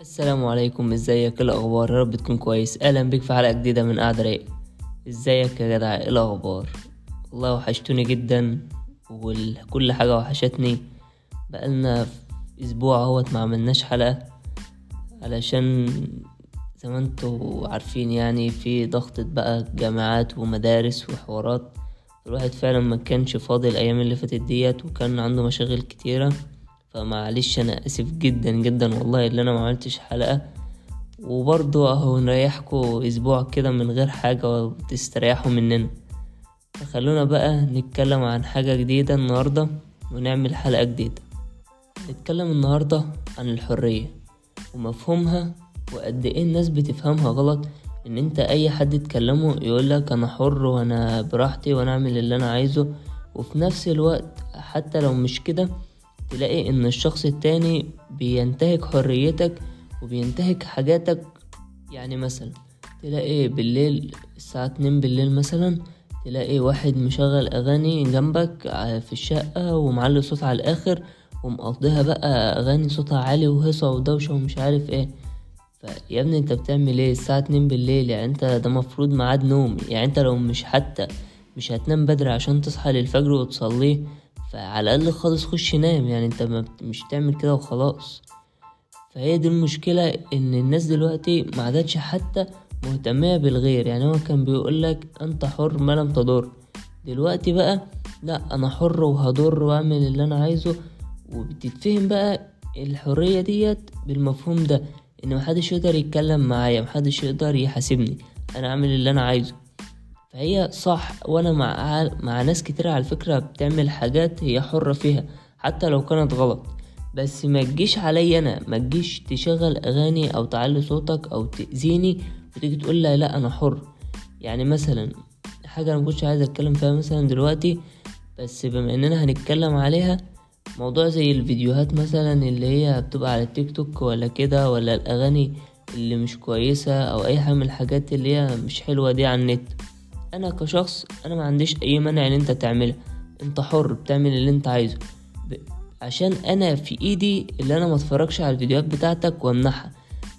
السلام عليكم ازيك؟ إيه الأخبار؟ يا رب تكون كويس. أهلا بك في حلقة جديدة من قعده رايق. ازيك يا جدع؟ إيه الأخبار؟ والله وحشتوني جدا وكل حاجة وحشتني. بقالنا أسبوع أهوت ما عملناش حلقة علشان زي ما أنتوا عارفين يعني في ضغطة بقى جامعات ومدارس وحوارات. الواحد فعلا ما كانش فاضي الأيام اللي فاتت ديت وكان عنده مشاغل كتيرة. فمعلش أنا آسف جدا جدا والله اللي أنا ما عملتش حلقة. وبرضه أهو نريحكوا أسبوع كده من غير حاجة وتستريحوا مننا. فخلونا بقى نتكلم عن حاجة جديدة النهارده ونعمل حلقة جديدة. نتكلم النهارده عن الحرية ومفهومها وقد إيه الناس بتفهمها غلط. إن أنت أي حد تكلمه يقولك أنا حر وأنا براحتي وأنا أعمل اللي أنا عايزه. وفي نفس الوقت حتى لو مش كده تلاقي إن الشخص التاني بينتهك حريتك وبينتهك حاجاتك. يعني مثلا تلاقي بالليل الساعة اتنين بالليل مثلا تلاقي واحد مشغل أغاني جنبك في الشقة ومعلي صوت على الآخر ومقضيها بقى أغاني صوتها عالي وهصة ودوشة ومش عارف إيه. فيا ابني أنت بتعمل إيه؟ الساعة اتنين بالليل يعني أنت ده مفروض ميعاد نوم. يعني أنت لو مش حتى مش هتنام بدري عشان تصحى للفجر وتصليه فعلى الأقل خالص خش نام يعني أنت ما مش تعمل كده وخلاص. فهي دي المشكلة إن الناس دلوقتي ما عادتش حتى مهتمية بالغير. يعني هو كان بيقولك أنت حر ما لم تضر. دلوقتي بقى لا أنا حر وهضر وأعمل اللي أنا عايزه. وبتتفهم بقى الحرية ديت بالمفهوم ده إن محدش يقدر يتكلم معايا محدش يقدر يحاسبني. أنا أعمل اللي أنا عايزه. فهي صح وأنا مع مع ناس كتير على فكرة بتعمل حاجات هي حرة فيها حتى لو كانت غلط. بس ما تجيش عليا أنا ما تجيش تشغل أغاني أو تعلي صوتك أو تأذيني وتيجي تقول لا لأ أنا حر. يعني مثلا حاجة أنا مكنتش عايز أتكلم فيها مثلا دلوقتي بس بما إننا هنتكلم عليها موضوع زي الفيديوهات مثلا اللي هي بتبقى على التيك توك ولا كده ولا الأغاني اللي مش كويسة أو أي حاجة من الحاجات اللي هي مش حلوة دي على النت. أنا كشخص أنا ما عنديش أي مانع إن أنت تعملها. أنت حر بتعمل اللي أنت عايزه. ب... عشان أنا في إيدي اللي أنا ما أتفرجش على الفيديوهات بتاعتك وامنعها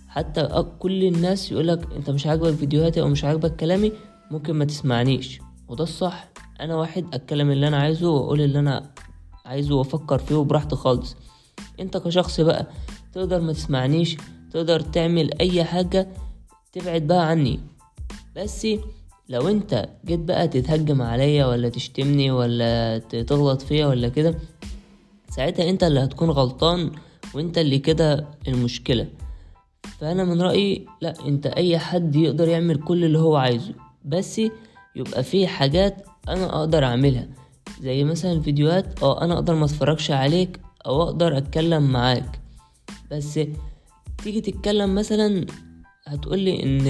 حتى كل الناس يقولك أنت مش عاجبك فيديوهاتي أو مش عاجبك كلامي ممكن ما تسمعنيش. وده الصح. أنا واحد أتكلم اللي أنا عايزه وأقول اللي أنا عايزه وأفكر فيه وبراحتي خالص. أنت كشخص بقى تقدر ما تسمعنيش تقدر تعمل أي حاجة تبعد بقى عني. بس لو انت جيت بقى تتهجم عليا ولا تشتمني ولا تغلط فيا ولا كده ساعتها انت اللي هتكون غلطان وانت اللي كده المشكلة. فأنا من رأيي لا انت أي حد يقدر يعمل كل اللي هو عايزه بس يبقى في حاجات أنا أقدر أعملها. زي مثلا الفيديوهات أه أنا أقدر ما أتفرجش عليك أو أقدر أتكلم معاك بس تيجي تتكلم مثلا هتقولي إن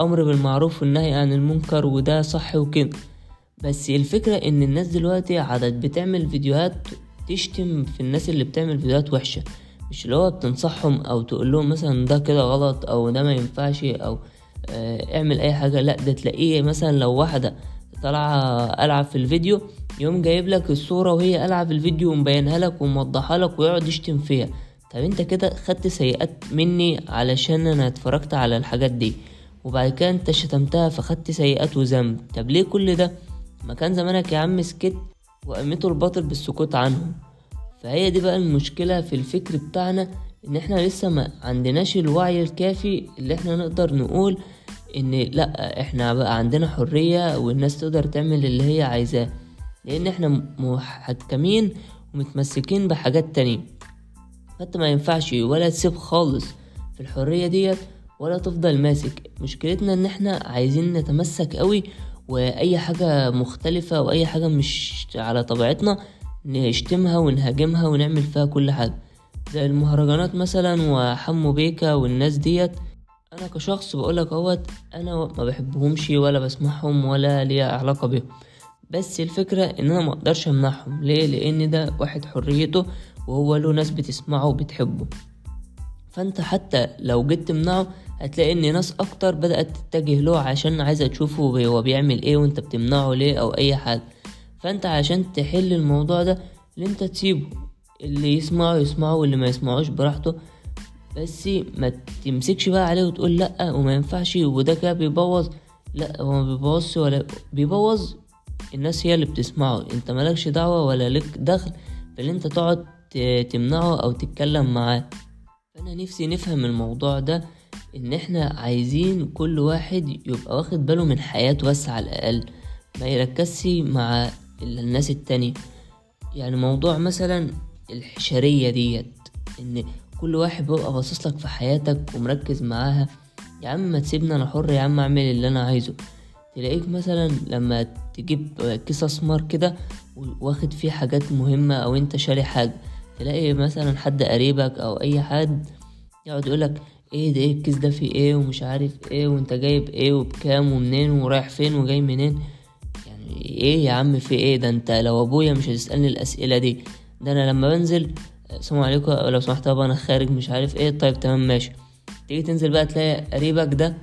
أمر بالمعروف والنهي عن المنكر وده صح وكده. بس الفكرة إن الناس دلوقتي عادت بتعمل فيديوهات تشتم في الناس اللي بتعمل فيديوهات وحشة. مش اللي هو بتنصحهم أو تقول لهم مثلا ده كده غلط أو ده ما ينفعش أو آه، اعمل أي حاجة. لا ده تلاقيه مثلا لو واحدة طالعة ألعب في الفيديو يقوم جايب لك الصورة وهي ألعب في الفيديو ومبينها لك وموضحها لك ويقعد يشتم فيها. طب انت كده خدت سيئات مني علشان أنا اتفرجت على الحاجات دي وبعد كده انت شتمتها فخدت سيئات وذنب. طب ليه كل ده؟ ما كان زمانك يا عم سكت وقيمته الباطل بالسكوت عنهم. فهي دي بقى المشكلة في الفكر بتاعنا ان إحنا لسه ما عندناش الوعي الكافي اللي إحنا نقدر نقول ان لأ إحنا بقى عندنا حرية والناس تقدر تعمل اللي هي عايزاه. لأن إحنا محكمين ومتمسكين بحاجات تانية. فانت ما ينفعش ولا تسيب خالص في الحرية ديت ولا تفضل ماسك. مشكلتنا إن إحنا عايزين نتمسك قوي وأي حاجة مختلفة وأي حاجة مش على طبيعتنا نشتمها ونهاجمها ونعمل فيها كل حاجة. زي المهرجانات مثلا وحمو بيكا والناس ديت. أنا كشخص بقولك أهوت أنا ما بحبهمش ولا بسمعهم ولا ليا علاقة بيهم. بس الفكرة إن أنا ما أقدرش أمنعهم. ليه؟ لأن ده واحد حريته وهو له ناس بتسمعه وبتحبه. فأنت حتى لو جيت تمنعه هتلاقي إن ناس أكتر بدأت تتجه له عشان عايزة تشوفه هو بيعمل إيه وأنت بتمنعه ليه أو أي حاجة فأنت عشان تحل الموضوع ده اللي أنت تسيبه. اللي يسمعه يسمعه واللي ما يسمعوش براحته. بس ما تمسكش بقى عليه وتقول لأ وما ينفعش وده كده بيبوظ. لأ هو ما بيبوظش ولا بيبوظ. الناس هي اللي بتسمعه. أنت مالكش دعوة ولا لك دخل في أنت تقعد تمنعه أو تتكلم معاه. فأنا نفسي نفهم الموضوع ده إن إحنا عايزين كل واحد يبقى واخد باله من حياته بس على الأقل ما يركزش مع الناس التانية. يعني موضوع مثلا الحشرية ديت إن كل واحد بيبقى باصص لك في حياتك ومركز معاها. يا عم ما تسيبني أنا حر يا عم أعمل اللي أنا عايزه. تلاقيك مثلا لما تجيب كيس اسمر كده واخد فيه حاجات مهمة أو أنت شاري حاجة. تلاقي مثلا حد قريبك أو أي حد يقعد يقولك إيه ده إيه الكيس ده فيه إيه ومش عارف إيه وأنت جايب إيه وبكام ومنين ورايح فين وجاي منين؟ يعني إيه يا عم في إيه؟ ده أنت لو أبويا مش هتسألني الأسئلة دي. ده أنا لما بنزل السلام عليكم لو سمحت بابا أنا خارج مش عارف إيه. طيب تمام ماشي. تيجي تنزل بقى تلاقي قريبك ده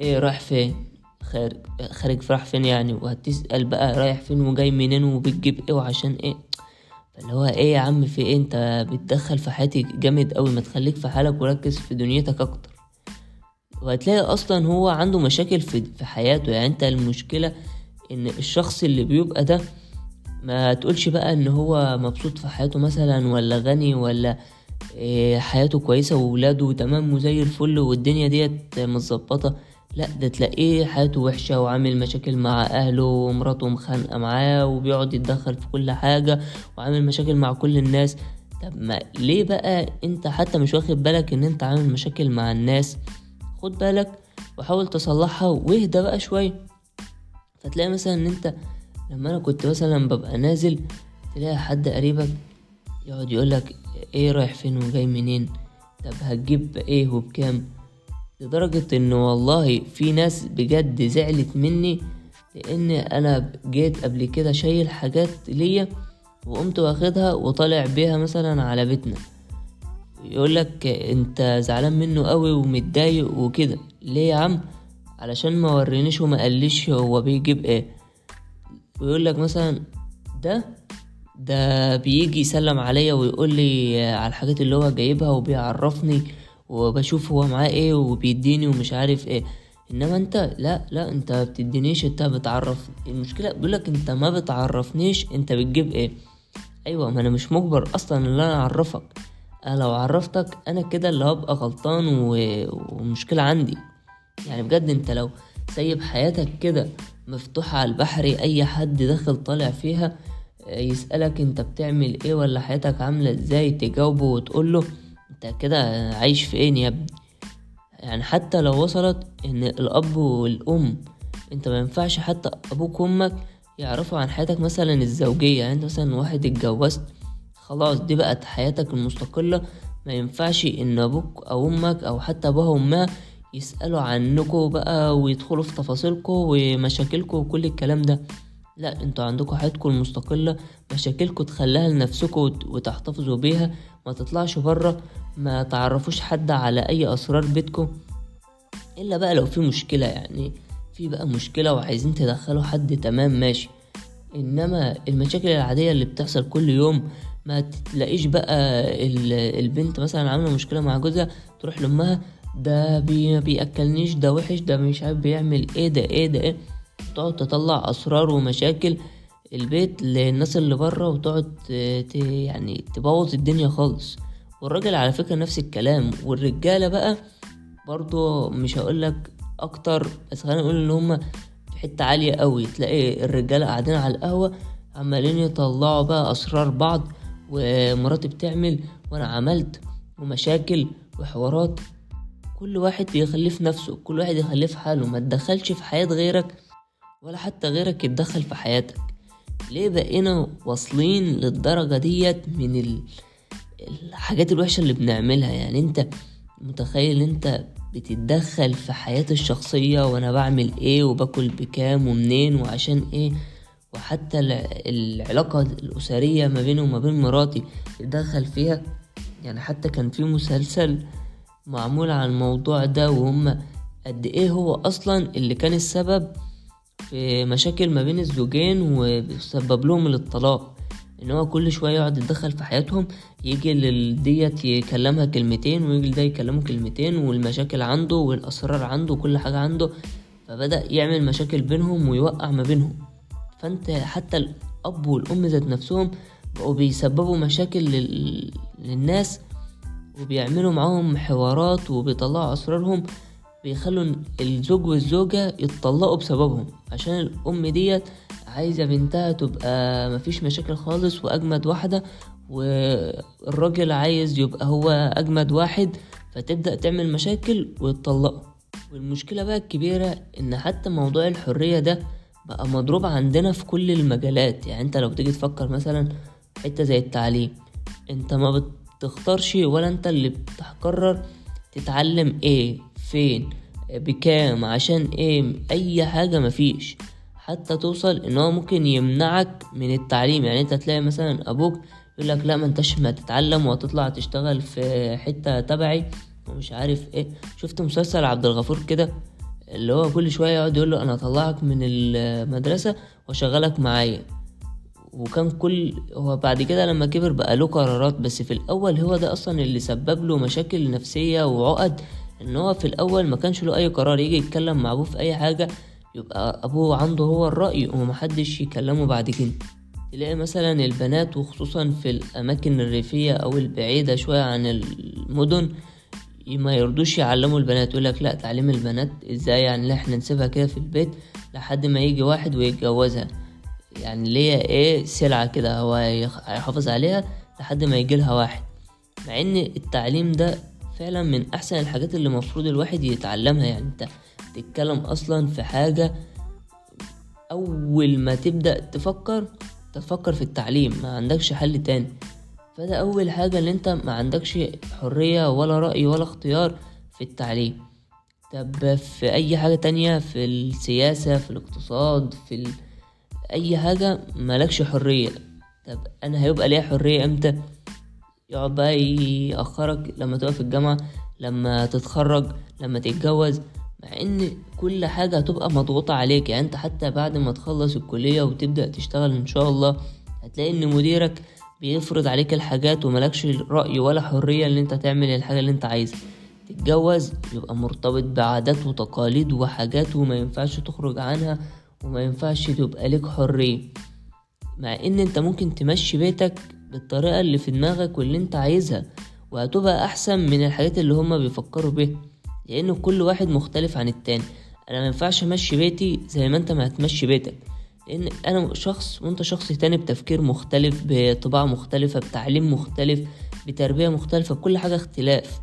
إيه رايح فين؟ خارج خارج رايح فين يعني؟ وهتسأل بقى رايح فين وجاي منين وبتجيب إيه وعشان إيه؟ اللي هو إيه يا عم في إيه؟ أنت بتدخل في حياتي جامد قوي ما تخليك في حالك وركز في دنيتك أكتر. وهتلاقي أصلا هو عنده مشاكل في, في حياته. يعني أنت المشكلة إن الشخص اللي بيبقى ده ما تقولش بقى إن هو مبسوط في حياته مثلا ولا غني ولا إيه حياته كويسة وولاده تمام وزي الفل والدنيا ديت متظبطة. لا ده تلاقيه حياته وحشة وعامل مشاكل مع أهله ومراته مخانقة معاه وبيقعد يتدخل في كل حاجة وعامل مشاكل مع كل الناس. طب ما ليه بقى أنت حتى مش واخد بالك إن أنت عامل مشاكل مع الناس؟ خد بالك وحاول تصلحها واهدى بقى شوية. فتلاقي مثلا إن أنت لما أنا كنت مثلا ببقى نازل تلاقي حد قريبك يقعد يقولك إيه رايح فين وجاي منين؟ طب هتجيب إيه وبكام؟ لدرجة ان والله في ناس بجد زعلت مني لأن أنا جيت قبل كده شايل حاجات ليا وقمت واخدها وطالع بيها مثلا على بيتنا. يقولك أنت زعلان منه قوي ومتضايق وكده. ليه يا عم؟ علشان ما ورينيش وما قاليش هو بيجيب إيه. ويقول لك مثلا ده ده بيجي يسلم عليا ويقول لي على الحاجات اللي هو جايبها وبيعرفني وبشوف هو معاه إيه وبيديني ومش عارف إيه. انما انت لا لا انت بتدينيش انت بتعرف. المشكلة بيقولك انت ما بتعرفنيش انت بتجيب إيه. أيوه ما أنا مش مجبر أصلا ان أنا اعرفك. أنا لو عرفتك أنا كده اللي هبقى غلطان و... ومشكلة عندي. يعني بجد انت لو سايب حياتك كده مفتوحة على البحر أي حد داخل طالع فيها يسألك انت بتعمل إيه ولا حياتك عاملة إزاي تجاوبه وتقوله. انت كده عايش فين يا ابني؟ يعني حتى لو وصلت ان الاب والام انت ما ينفعش حتى أبوك وامك يعرفوا عن حياتك مثلا الزوجية. يعني انت مثلا واحد اتجوزت خلاص دي بقت حياتك المستقلة. ما ينفعش ان أبوك أو أمك أو حتى ابوها وامها يسألوا عنكم بقى ويدخلوا في تفاصيلكم ومشاكلكم وكل الكلام ده. لا أنتوا عندكم حياتكم المستقلة مشاكلكم تخليها لنفسكم وتحتفظوا بيها. تطلعش برا ما تعرفوش حد على أي أسرار بيتكم. إلا بقى لو في مشكلة يعني في بقى مشكلة وعايزين تدخلوا حد تمام ماشي. إنما المشاكل العادية اللي بتحصل كل يوم ما تلاقيش بقى البنت مثلا عاملة مشكلة مع جوزها تروح لأمها ده بي بيأكلنيش ده وحش ده مش عارف بيعمل إيه ده إيه ده إيه. تقعد تطلع أسرار ومشاكل البيت للناس اللي بره وتقعد. يعني تبوظ الدنيا خالص. والراجل على فكرة نفس الكلام. والرجالة بقى برضو مش هقولك أكتر بس خلينا نقول إن هما في حتة عالية قوي. تلاقي الرجالة قاعدين على القهوة عمالين يطلعوا بقى أسرار بعض ومراتي بتعمل وأنا عملت ومشاكل وحوارات. كل واحد بيخليه في نفسه كل واحد يخليه في حاله. ما تدخلش في حياة غيرك ولا حتى غيرك يتدخل في حياتك. ليه بقينا واصلين للدرجة ديت من ال... الحاجات الوحشة اللي بنعملها؟ يعني انت متخيل انت بتتدخل في حياتي الشخصية وأنا بعمل إيه وباكل بكام ومنين وعشان إيه؟ وحتى العلاقة الأسرية ما بيني وما بين مراتي تتدخل فيها؟ يعني حتى كان في مسلسل معمول عن الموضوع ده وهم قد إيه هو أصلا اللي كان السبب في مشاكل ما بين الزوجين وسبب لهم الطلاق. إن هو كل شوية يقعد يتدخل في حياتهم يجي للديت يكلمها كلمتين ويجي لده يكلمه كلمتين والمشاكل عنده والأسرار عنده وكل حاجة عنده. فبدأ يعمل مشاكل بينهم ويوقع ما بينهم. فأنت حتى الأب والأم ذات نفسهم بقوا بيسببوا مشاكل لل... للناس وبيعملوا معاهم حوارات وبيطلعوا أسرارهم. بيخلوا الزوج والزوجة يتطلقوا بسببهم. عشان الأم ديت عايزة بنتها تبقى مفيش مشاكل خالص وأجمد واحدة والراجل عايز يبقى هو أجمد واحد فتبدأ تعمل مشاكل ويتطلقوا. والمشكلة بقى الكبيرة إن حتى موضوع الحرية ده بقى مضروب عندنا في كل المجالات. يعني أنت لو تيجي تفكر مثلا حتة زي التعليم أنت ما بتختارش ولا أنت اللي بتقرر تتعلم إيه. فين بكام عشان إيه اي حاجة مفيش. حتى توصل ان هو ممكن يمنعك من التعليم. يعني انت تلاقي مثلا أبوك يقول لك لا ما انتش ما تتعلم وهتطلع تشتغل في حتة تبعي ومش عارف إيه. شفت مسلسل عبد الغفور كده اللي هو كل شوية يقعد يقول له أنا اطلعك من المدرسة واشغلك معايا. وكان كل هو بعد كده لما كبر بقى له قرارات بس في الأول هو ده أصلا اللي سبب له مشاكل نفسية وعقد. إن هو في الأول ما كانش له أي قرار يجي يتكلم مع أبوه في أي حاجة يبقى أبوه عنده هو الرأي ومحدش يكلمه بعد كده. تلاقي مثلا البنات وخصوصا في الأماكن الريفية أو البعيدة شوية عن المدن ما يرضوش يعلموا البنات يقول لك لا تعليم البنات إزاي؟ يعني لا إحنا نسيبها كده في البيت لحد ما يجي واحد ويتجوزها. يعني ليه إيه؟ سلعة كده هو هيحافظ عليها لحد ما يجي لها واحد. مع إن التعليم ده فعلا من أحسن الحاجات اللي المفروض الواحد يتعلمها. يعني أنت تتكلم أصلا في حاجة أول ما تبدأ تفكر تفكر في التعليم ما عندكش حل تاني. فده أول حاجة ان أنت ما عندكش حرية ولا رأي ولا اختيار في التعليم. طب في أي حاجة تانية؟ في السياسة في الاقتصاد في ال... أي حاجة مالكش حرية. طب أنا هيبقى ليا حرية إمتى؟ يقعد بقى يأخرك لما تبقى في الجامعة لما تتخرج لما تتجوز مع إن كل حاجة هتبقى مضغوطة عليك. يعني أنت حتى بعد ما تخلص الكلية وتبدأ تشتغل إن شاء الله هتلاقي إن مديرك بيفرض عليك الحاجات وملكش رأي ولا حرية إن أنت تعمل الحاجة اللي أنت عايزها. تتجوز يبقى مرتبط بعادات وتقاليد وحاجات وما ينفعش تخرج عنها وما ينفعش تبقى لك حرية. مع إن أنت ممكن تمشي بيتك بالطريقة اللي في دماغك واللي انت عايزها وهتبقى أحسن من الحاجات اللي هما بيفكروا بيها. لأن كل واحد مختلف عن التاني. أنا ما ينفعش أمشي بيتي زي ما انت ما هتمشي بيتك. لأن أنا شخص وأنت شخص تاني بتفكير مختلف بطباع مختلفة بتعليم مختلف بتربية مختلفة بكل حاجة اختلاف.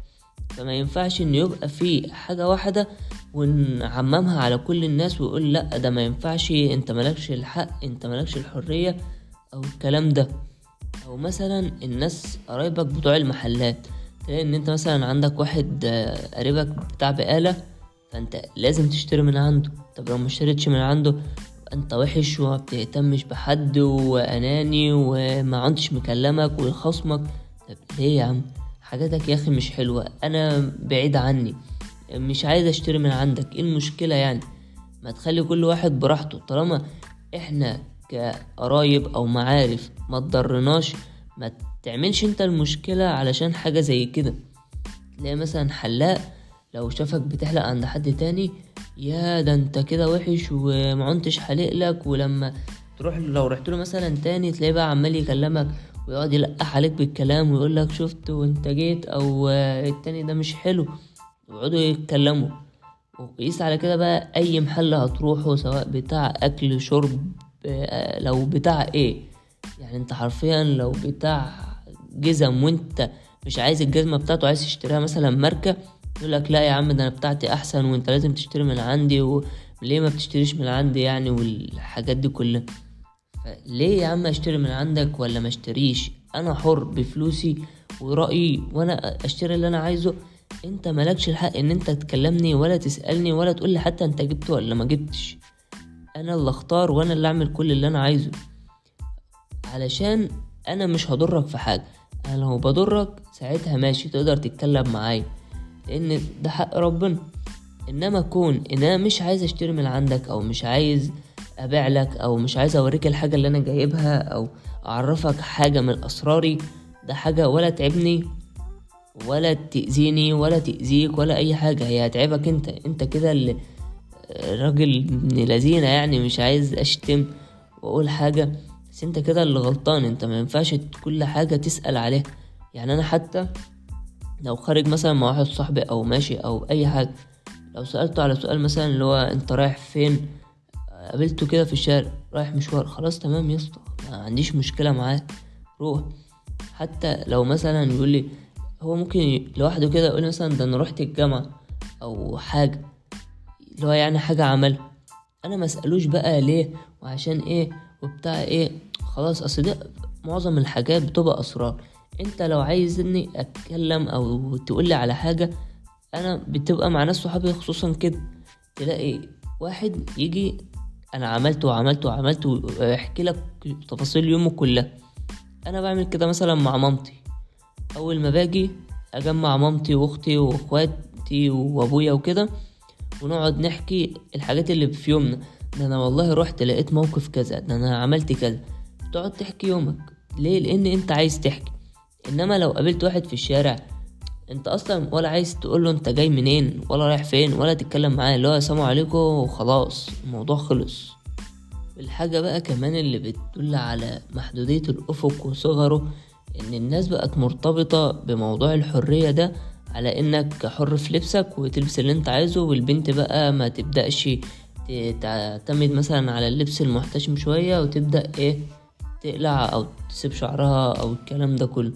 فما ينفعش إن يبقى في حاجة واحدة ونعممها على كل الناس ويقول لأ ده ما ينفعش أنت ملكش الحق أنت ملكش الحرية أو الكلام ده. أو مثلا الناس قرايبك بتوع المحلات. تلاقي إن أنت مثلا عندك واحد قريبك بتاع بقالة فأنت لازم تشتري من عنده. طب لو مشتريتش من عنده أنت وحش وما بتهتمش بحد وأناني وما عدتش مكلمك وخصمك. طب ليه يا عم؟ حاجاتك يا أخي مش حلوة. أنا بعيد عني. مش عايز أشتري من عندك. إيه المشكلة يعني؟ ما تخلي كل واحد براحته. طالما إحنا كقرايب أو معارف ما تضرناش ما تعملش أنت المشكلة علشان حاجة زي كده. تلاقي مثلا حلاق لو شافك بتحلق عند حد تاني يا ده أنت كده وحش ومعنتش حالق لك ولما تروح لو رحت له مثلا تاني تلاقيه بقى عمال يكلمك ويقعد يلقح عليك بالكلام ويقول لك شفت وأنت جيت أو التاني ده مش حلو ويقعدوا يتكلموا. وقيس على كده بقى أي محل هتروحه سواء بتاع أكل شرب لو بتاع إيه؟ يعني أنت حرفيا لو بتاع جزم وأنت مش عايز الجزمة بتاعته عايز تشتريها مثلا ماركة يقول لك لا يا عم ده أنا بتاعتي أحسن وأنت لازم تشتري من عندي وليه ما بتشتريش من عندي يعني؟ والحاجات دي كلها. فليه يا عم أشتري من عندك ولا ما أشتريش؟ أنا حر بفلوسي ورأيي وأنا أشتري اللي أنا عايزه. أنت مالكش الحق إن أنت تكلمني ولا تسألني ولا تقولي حتى أنت جبت ولا ما جبتش. أنا اللي أختار وأنا اللي أعمل كل اللي أنا عايزه. علشان أنا مش هضرك في حاجة. أنا لو بضرك ساعتها ماشي تقدر تتكلم معايا. لأن ده حق ربنا. إنما كون إن أنا مش عايز أشتري من عندك أو مش عايز أبيع لك أو مش عايز أوريك الحاجة اللي أنا جايبها أو أعرفك حاجة من أسراري ده حاجة ولا تعبني ولا تأذيني ولا تأذيك ولا أي حاجة. هي هتعبك أنت. أنت كده اللي راجل ابن لذينة يعني مش عايز أشتم وأقول حاجة بس أنت كده اللي غلطان أنت ما ينفعش كل حاجة تسأل عليها. يعني أنا حتى لو خارج مثلا مع واحد صاحبي أو ماشي أو أي حاجة لو سألته على سؤال مثلا اللي هو أنت رايح فين؟ قابلته كده في الشارع رايح مشوار خلاص تمام يا اسطى ما عنديش مشكلة معاه روح. حتى لو مثلا يقول لي هو ممكن لوحده كده يقول مثلا ده أنا رحت الجامعة أو حاجة. اللي هو يعني حاجة عملها أنا ما أسألوش بقى ليه وعشان إيه وبتاع إيه. خلاص أصل ده معظم الحاجات بتبقى أسرار. أنت لو عايزني أتكلم أو تقولي على حاجة أنا بتبقى مع ناس صحابي خصوصا كده. تلاقي واحد يجي أنا عملت وعملت وعملت ويحكي لك تفاصيل يومه كلها. أنا بعمل كده مثلا مع مامتي. أول ما باجي أجمع مامتي وأختي وإخواتي وأبويا وكده ونقعد نحكي الحاجات اللي في يومنا. ده أنا والله رحت لقيت موقف كذا ده أنا عملت كذا. تقعد تحكي يومك. ليه؟ لأن أنت عايز تحكي. إنما لو قابلت واحد في الشارع أنت أصلا ولا عايز تقول له أنت جاي منين ولا رايح فين ولا تتكلم معاه اللي هو السلام عليكم وخلاص الموضوع خلص. الحاجة بقى كمان اللي بتدل على محدودية الأفق وصغره إن الناس بقت مرتبطة بموضوع الحرية ده على إنك حر في لبسك وتلبس اللي أنت عايزه والبنت بقى ما تبدأش تعتمد مثلا على اللبس المحتشم شوية وتبدأ إيه تقلع أو تسيب شعرها أو الكلام ده كله.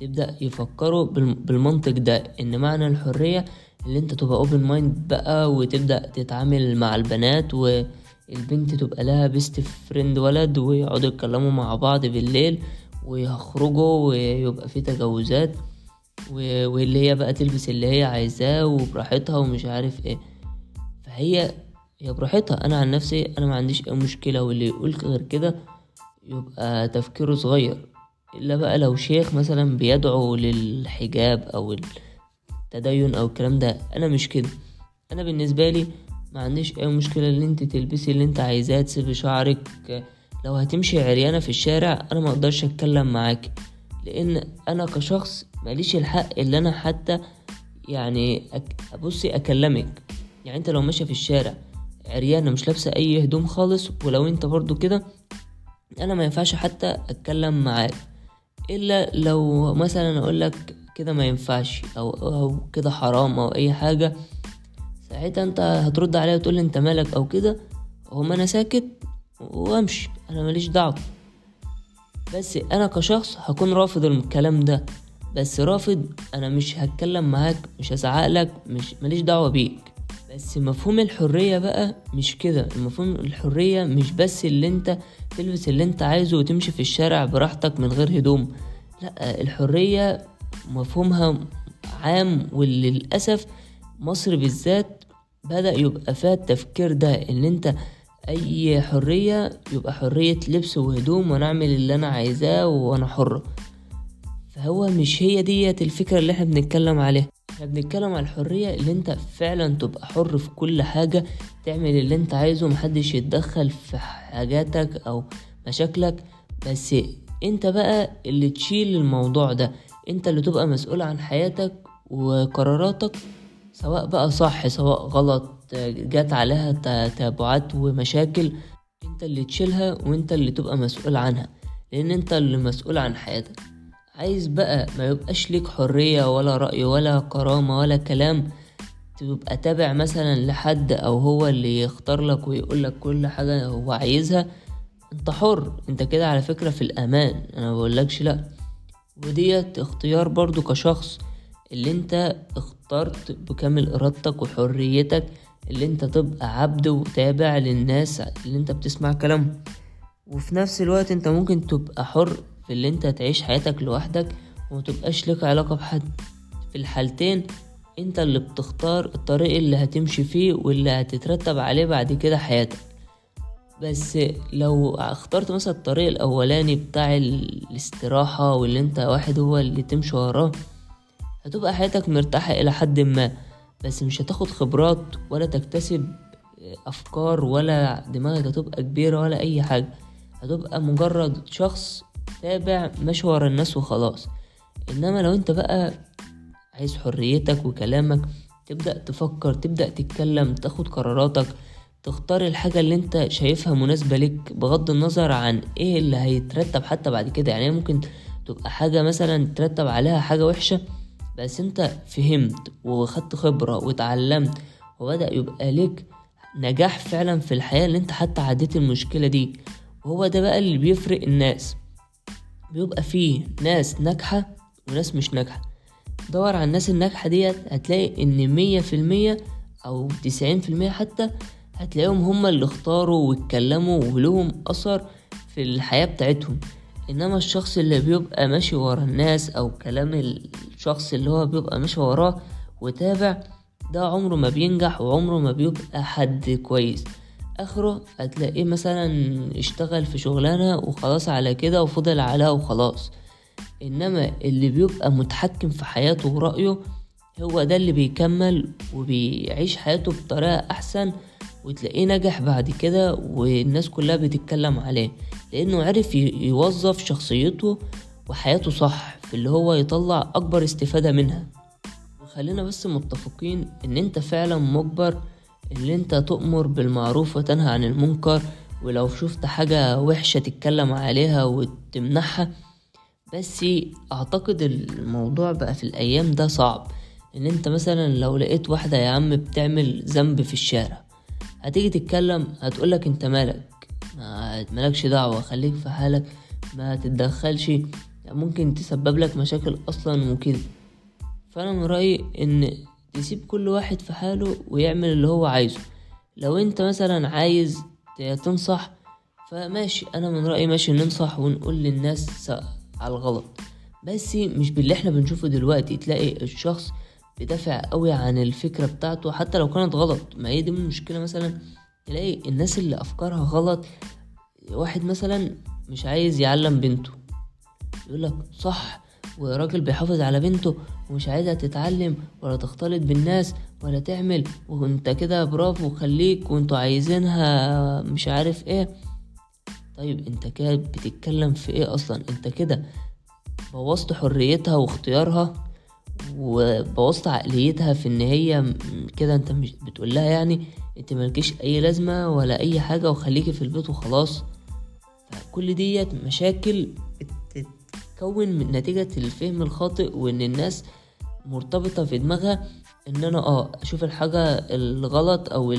تبدأ يفكروا بالمنطق ده إن معنى الحرية اللي أنت تبقى open mind بقى وتبدأ تتعامل مع البنات والبنت تبقى لها best friend ولد ويقعدوا يتكلموا مع بعض بالليل ويخرجوا ويبقى في تجاوزات. واللي هي بقى تلبس اللي هي عايزاه وبراحتها ومش عارف إيه. فهي هي براحتها. أنا عن نفسي أنا ما عنديش أي مشكلة واللي يقول غير كده يبقى تفكيره صغير. إلا بقى لو شيخ مثلا بيدعو للحجاب أو التدين أو الكلام ده أنا مش كده. أنا بالنسبة لي ما عنديش أي مشكلة إن أنت تلبسي اللي أنت عايزاه تسيبي شعرك. لو هتمشي عريانة في الشارع أنا ما أقدرش أتكلم معاك لأن أنا كشخص ماليش الحق اللي أنا حتى يعني ابصي أكلمك. يعني أنت لو ماشية في الشارع عريانه مش لابسة أي هدوم خالص ولو أنت برضو كده أنا ما ينفعش حتى أتكلم معاك. إلا لو مثلا أقول لك كده ما ينفعش أو أو كده حرام أو أي حاجة ساعتها أنت هترد عليا وتقول أنت مالك أو كده هما أنا ساكت وأمشي. أنا ماليش دعوة. بس أنا كشخص هكون رافض الكلام ده. بس رافض أنا مش هتكلم معاك مش هزعقلك مش ماليش دعوة بيك. بس مفهوم الحرية بقى مش كده. مفهوم الحرية مش بس اللي أنت تلبس اللي أنت عايزه وتمشي في الشارع براحتك من غير هدوم. لأ الحرية مفهومها عام وللأسف مصر بالذات بدأ يبقى فيها التفكير ده إن أنت أي حرية يبقى حرية لبس وهدوم وأنا اعمل اللي أنا عايزاه وأنا حرة فهو مش هي ديت الفكرة اللي إحنا بنتكلم عليها. إحنا بنتكلم على الحرية اللي أنت فعلا تبقى حر في كل حاجة تعمل اللي أنت عايزه محدش يتدخل في حاجاتك أو مشاكلك. بس أنت بقى اللي تشيل الموضوع ده. أنت اللي تبقى مسؤول عن حياتك وقراراتك سواء بقى صح سواء غلط. جات عليها تتابعات ومشاكل انت اللي تشيلها وانت اللي تبقى مسؤول عنها لأن انت اللي مسؤول عن حياتك. عايز بقى ما يبقاش ليك حرية ولا رأي ولا كرامة ولا كلام تبقى تابع مثلا لحد أو هو اللي يختار لك ويقول لك كل حاجة هو عايزها. انت حر انت كده على فكرة في الأمان أنا بقولكش لأ. وديت اختيار برضو كشخص اللي انت اخترت بكامل إرادتك وحريتك اللي انت تبقى عبد وتابع للناس اللي انت بتسمع كلامهم. وفي نفس الوقت انت ممكن تبقى حر في اللي انت تعيش حياتك لوحدك ومتبقاش لك علاقة بحد. في الحالتين انت اللي بتختار الطريق اللي هتمشي فيه واللي هتترتب عليه بعد كده حياتك. بس لو اخترت مثلا الطريق الاولاني بتاع الاستراحة واللي انت واحد هو اللي تمشي وراه هتبقى حياتك مرتاحة إلى حد ما. بس مش هتاخد خبرات ولا تكتسب أفكار ولا دماغك هتبقى كبيرة ولا أي حاجة. هتبقى مجرد شخص تابع ماشي ورا الناس وخلاص. إنما لو أنت بقى عايز حريتك وكلامك تبدأ تفكر تبدأ تتكلم تاخد قراراتك تختار الحاجة اللي أنت شايفها مناسبة لك بغض النظر عن إيه اللي هيترتب حتى بعد كده. يعني ممكن تبقى حاجة مثلا ترتب عليها حاجة وحشة بس انت فهمت وخدت خبرة واتعلمت وبدأ يبقى لك نجاح فعلا في الحياة اللي انت حتى عديت المشكلة دي. وهو ده بقى اللي بيفرق الناس. بيبقى فيه ناس ناجحة وناس مش ناجحة. دور على الناس الناجحة ديت هتلاقي إن مية في المية أو تسعين في المية حتى هتلاقيهم هما اللي اختاروا واتكلموا ولهم أثر في الحياة بتاعتهم. إنما الشخص اللي بيبقى ماشي ورا الناس أو كلام الشخص اللي هو بيبقى ماشي وراه وتابع ده عمره ما بينجح وعمره ما بيبقى حد كويس. آخره هتلاقيه مثلا اشتغل في شغلانة وخلاص على كده وفضل عليها وخلاص. إنما اللي بيبقى متحكم في حياته ورأيه هو ده اللي بيكمل وبيعيش حياته بطريقة أحسن وتلاقيه نجح بعد كده والناس كلها بتتكلم عليه. لأنه عرف يوظف شخصيته وحياته صح في اللي هو يطلع أكبر استفادة منها. وخلينا بس متفقين إن أنت فعلا مجبر إن أنت تؤمر بالمعروف وتنهى عن المنكر ولو شفت حاجة وحشة تتكلم عليها وتمنحها. بس أعتقد الموضوع بقى في الأيام ده صعب. إن أنت مثلا لو لقيت واحدة يا عم بتعمل ذنب في الشارع هتيجي تتكلم هتقولك أنت مالك؟ ما مالكش دعوة خليك في حالك ما تتدخلش. ممكن تسبب لك مشاكل أصلا وكده. فأنا من رأيي إن تسيب كل واحد في حاله ويعمل اللي هو عايزه. لو أنت مثلا عايز تنصح فماشي أنا من رأيي ماشي ننصح ونقول للناس على الغلط. بس مش باللي إحنا بنشوفه دلوقتي تلاقي الشخص بيدافع قوي عن الفكرة بتاعته حتى لو كانت غلط. ما هي دي المشكلة مثلا. تلاقي الناس اللي أفكارها غلط واحد مثلا مش عايز يعلم بنته يقولك صح وراجل بيحافظ على بنته ومش عايزها تتعلم ولا تختلط بالناس ولا تعمل وانت كده برافو خليك وانتوا عايزينها مش عارف إيه. طيب انت كده بتتكلم في إيه أصلا؟ انت كده بوظت حريتها واختيارها وبوظت عقليتها في ان هي كده انت مش بتقول لها يعني. انت ملكيش اي لازمة ولا اي حاجة وخليكي في البيت وخلاص. فكل ديت مشاكل تتكون من نتيجة الفهم الخاطئ وان الناس مرتبطة في دماغها ان أنا آه أشوف الحاجة الغلط أو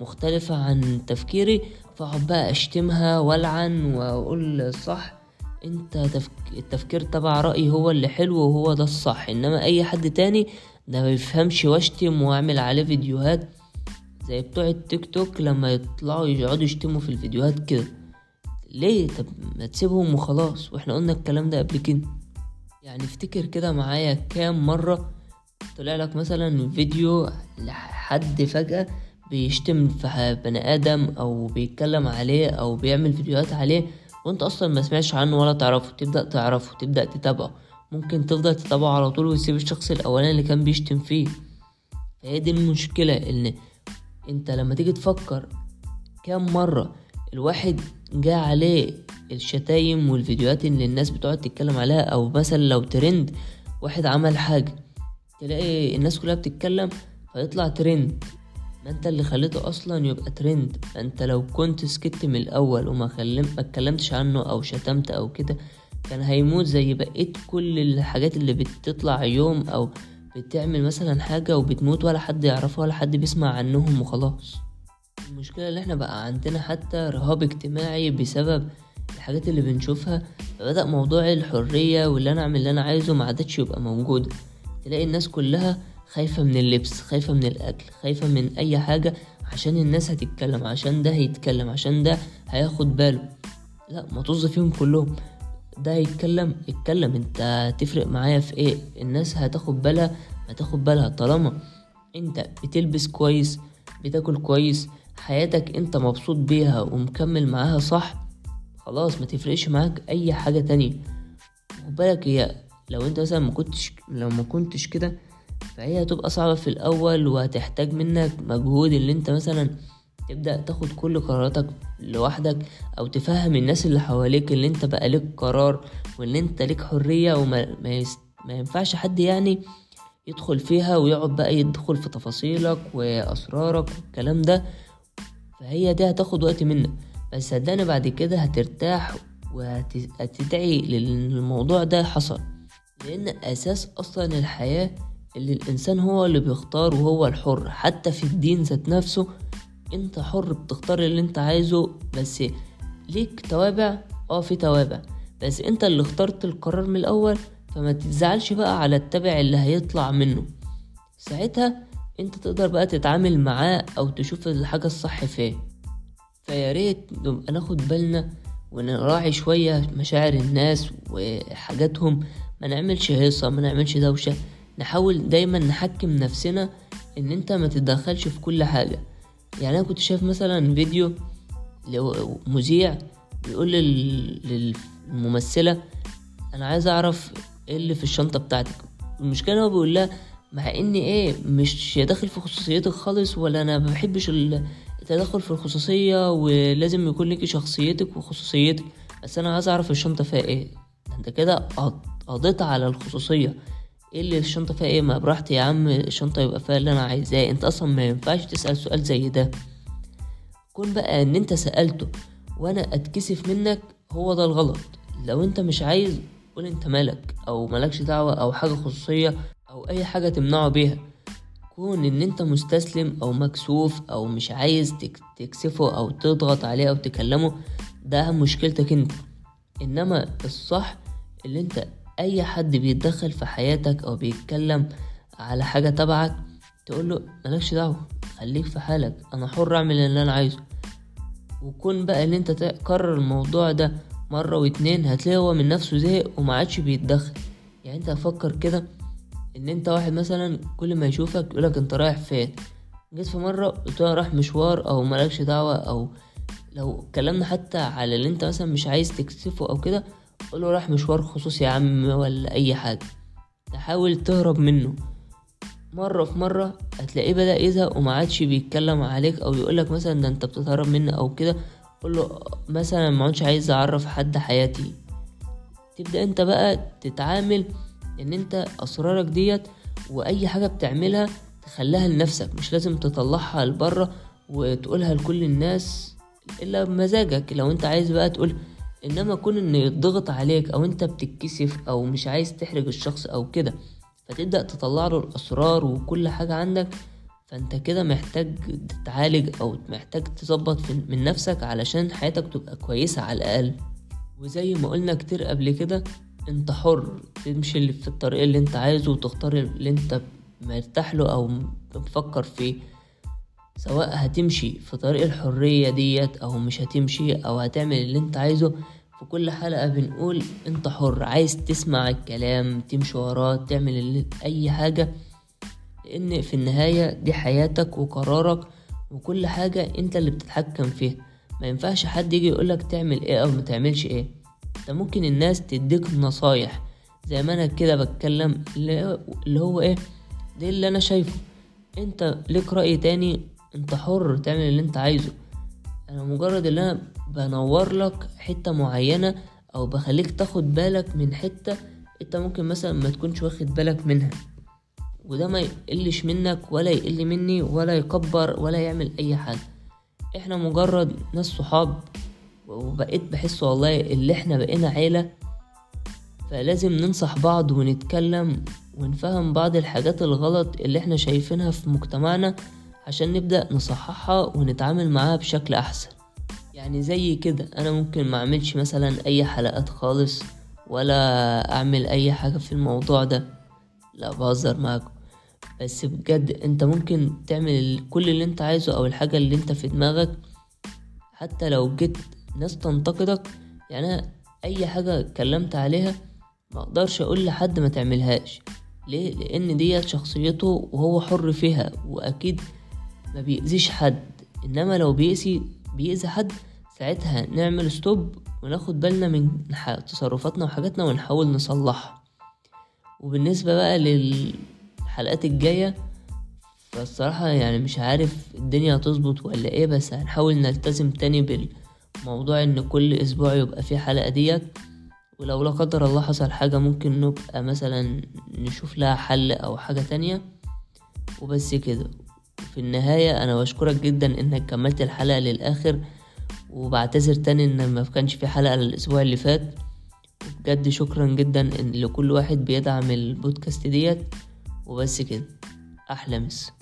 المختلفة عن تفكيري فاقعد بقى اشتمها والعن واقول صح. انت تفك... التفكير تبع رأيي هو اللي حلو وهو ده الصح انما اي حد تاني ده ما يفهمش واشتم واعمل عليه فيديوهات. زي بتوع التيك توك لما يطلعوا يقعدوا يشتموا في الفيديوهات كده. ليه؟ طب ما تسيبهم وخلاص. وإحنا قلنا الكلام ده قبل كده. يعني افتكر كده معايا كام مرة طلع لك مثلا فيديو لحد فجأة بيشتم في بني آدم أو بيتكلم عليه أو بيعمل فيديوهات عليه وأنت أصلا ما سمعتش عنه ولا تعرفه. تبدأ تعرفه تبدأ تتابعه. ممكن تفضل تتابعه على طول وتسيب الشخص الأولاني اللي كان بيشتم فيه. هي دي المشكلة إن انت لما تيجي تفكر كام مرة الواحد جا عليه الشتايم والفيديوهات اللي الناس بتقعد تتكلم عليها أو مثلا لو ترند واحد عمل حاجة تلاقي الناس كلها بتتكلم فيطلع ترند. ما انت اللي خليته أصلا يبقى ترند. انت لو كنت سكت من الأول وما خلم اتكلمتش عنه أو شتمت أو كده كان هيموت زي بقيت كل الحاجات اللي بتطلع يوم أو بتعمل مثلا حاجة وبتموت ولا حد يعرفها ولا حد بيسمع عنهم وخلاص. المشكلة اللي إحنا بقى عندنا حتى رهاب اجتماعي بسبب الحاجات اللي بنشوفها فبدأ موضوع الحرية واللي أنا أعمل اللي أنا عايزه ما عادتش يبقى موجود. تلاقي الناس كلها خايفة من اللبس خايفة من الأكل خايفة من أي حاجة عشان الناس هتتكلم عشان ده هيتكلم عشان ده هياخد باله. لا ما طز فيهم كلهم. ده هيتكلم اتكلم. انت تفرق معايا في إيه؟ الناس هتاخد بالها ما تاخد بالها. طالما انت بتلبس كويس بتاكل كويس حياتك انت مبسوط بيها ومكمل معاها صح خلاص ما تفرقش معاك اي حاجة تانية. بالك هي لو انت مثلا ما كنتش لو ما كنتش كده فهي هتبقى صعبة في الأول وهتحتاج منك مجهود اللي انت مثلا تبدأ تاخد كل قراراتك لوحدك أو تفهم الناس اللي حواليك اللي أنت بقى ليك قرار وان أنت ليك حرية وما ما, يست... ما ينفعش حد يعني يدخل فيها ويقعد بقى يدخل في تفاصيلك وأسرارك والكلام ده. فهي دي هتاخد وقت منك. بس صدقني بعد كده هترتاح وهتدعي للموضوع ده حصل. لأن أساس أصلا الحياة اللي الإنسان هو اللي بيختار وهو الحر. حتى في الدين ذات نفسه انت حر بتختار اللي انت عايزه بس ليك توابع. آه في توابع. بس انت اللي اخترت القرار من الأول فما تتزعلش بقى على التبع اللي هيطلع منه. ساعتها انت تقدر بقى تتعامل معاه أو تشوف الحاجة الصح فيه فياريت نبقى ناخد بالنا ونراعي شوية مشاعر الناس وحاجاتهم. ما نعملش هيصة ما نعملش دوشة. نحاول دايما نحكم نفسنا إن انت ما تتدخلش في كل حاجة. يعني أنا كنت شايف مثلا فيديو مذيع بيقول للممثلة أنا عايز أعرف إيه اللي في الشنطة بتاعتك. المشكلة هو بيقول لها مع إن إيه مش داخل في خصوصيتك خالص ولا أنا ما بحبش التدخل في الخصوصية ولازم يكون لك شخصيتك وخصوصيتك. بس أنا عايز أعرف الشنطة فيها إيه. أنت كده قضيت على الخصوصية. إيه اللي الشنطة فيها إيه؟ ما براحتي يا عم الشنطة يبقى فيها اللي أنا عايزاه. أنت أصلا ما ينفعش تسأل سؤال زي ده. كون بقى إن أنت سألته وأنا أتكسف منك هو ده الغلط. لو أنت مش عايز قول أنت مالك أو مالكش دعوة أو حاجة خصوصية أو أي حاجة تمنعه بيها. كون إن أنت مستسلم أو مكسوف أو مش عايز تكسفه أو تضغط عليه أو تكلمه ده مشكلتك أنت. إنما الصح اللي أنت أي حد بيتدخل في حياتك أو بيتكلم على حاجة تبعك تقول له مالكش دعوة خليك في حالك أنا حر أعمل اللي أنا عايزه. وكون بقى إن أنت تكرر الموضوع ده مرة واتنين هتلاقي هو من نفسه زهق وما عادش بيتدخل. يعني أنت فكر كده إن أنت واحد مثلا كل ما يشوفك يقولك أنت رايح فين؟ جيت في مرة قلت رايح مشوار أو مالكش دعوة أو لو اتكلمنا حتى على اللي أنت مثلا مش عايز تكسفه أو كده قول له رايح مشوار خصوصي يا عم ولا أي حاجة. تحاول تهرب منه. مرة في مرة هتلاقيه بدأ يزهق وما عادش بيتكلم عليك أو يقولك مثلا ده أنت بتتهرب مني أو كده. قول له مثلا ما عادش عايز أعرف حد حياتي. تبدأ أنت بقى تتعامل إن أنت أسرارك ديت وأي حاجة بتعملها تخليها لنفسك. مش لازم تطلعها لبره وتقولها لكل الناس إلا بمزاجك. لو أنت عايز بقى تقول إنما كون إن يضغط عليك أو أنت بتتكسف أو مش عايز تحرج الشخص أو كده فتبدأ تطلع له الأسرار وكل حاجة عندك فأنت كده محتاج تتعالج أو محتاج تظبط من نفسك علشان حياتك تبقى كويسة على الأقل. وزي ما قلنا كتير قبل كده أنت حر تمشي في الطريق اللي أنت عايزه وتختار اللي أنت مرتاح له أو مفكر فيه. سواء هتمشي في طريق الحرية ديت أو مش هتمشي أو هتعمل اللي أنت عايزه في كل حلقة بنقول أنت حر عايز تسمع الكلام تمشي وراه تعمل أي حاجة لأن في النهاية دي حياتك وقرارك وكل حاجة أنت اللي بتتحكم فيها. ما ينفعش حد يجي يقولك تعمل إيه أو ما تعملش إيه. أنت ممكن الناس تديك نصايح. زي ما أنا كده بتكلم اللي هو إيه؟ ده اللي أنا شايفه. أنت ليك رأي تاني؟ انت حر تعمل اللي انت عايزه. أنا مجرد اللي أنا بنور لك حتة معينة أو بخليك تاخد بالك من حتة أنت ممكن مثلا ما تكونش واخد بالك منها. وده ما يقلش منك ولا يقل مني ولا يكبر ولا يعمل أي حاجة. إحنا مجرد ناس صحاب وبقيت بحس والله اللي إحنا بقينا عيلة. فلازم ننصح بعض ونتكلم ونفهم بعض الحاجات الغلط اللي إحنا شايفينها في مجتمعنا عشان نبدأ نصححها ونتعامل معاها بشكل أحسن. يعني زي كده أنا ممكن ما أعملش مثلا أي حلقات خالص ولا أعمل أي حاجة في الموضوع ده. لا بهزر معاكم. بس بجد أنت ممكن تعمل كل اللي أنت عايزه أو الحاجة اللي أنت في دماغك. حتى لو جيت ناس تنتقدك يعني أنا أي حاجة اتكلمت عليها ما أقدرش أقول لحد ما تعملهاش. ليه؟ لأن ديت شخصيته وهو حر فيها وأكيد ما بيأذيش حد. إنما لو بيأذي بيأذي حد ساعتها نعمل ستوب وناخد بالنا من تصرفاتنا وحاجاتنا ونحاول نصلحها. وبالنسبة بقى للحلقات الجاية فالصراحة يعني مش عارف الدنيا هتظبط ولا إيه بس هنحاول نلتزم تاني بالموضوع إن كل أسبوع يبقى في حلقة ديت. ولو لا قدر الله حصل حاجة ممكن نبقى مثلا نشوف لها حل أو حاجة تانية. وبس كده. في النهاية أنا بشكرك جدا إنك كملت الحلقة للآخر وبعتذر تاني إن ما كانش في حلقة الأسبوع اللي فات. بجد شكرا جدا إن لكل واحد بيدعم البودكاست ديت وبس كده أحلى مسا.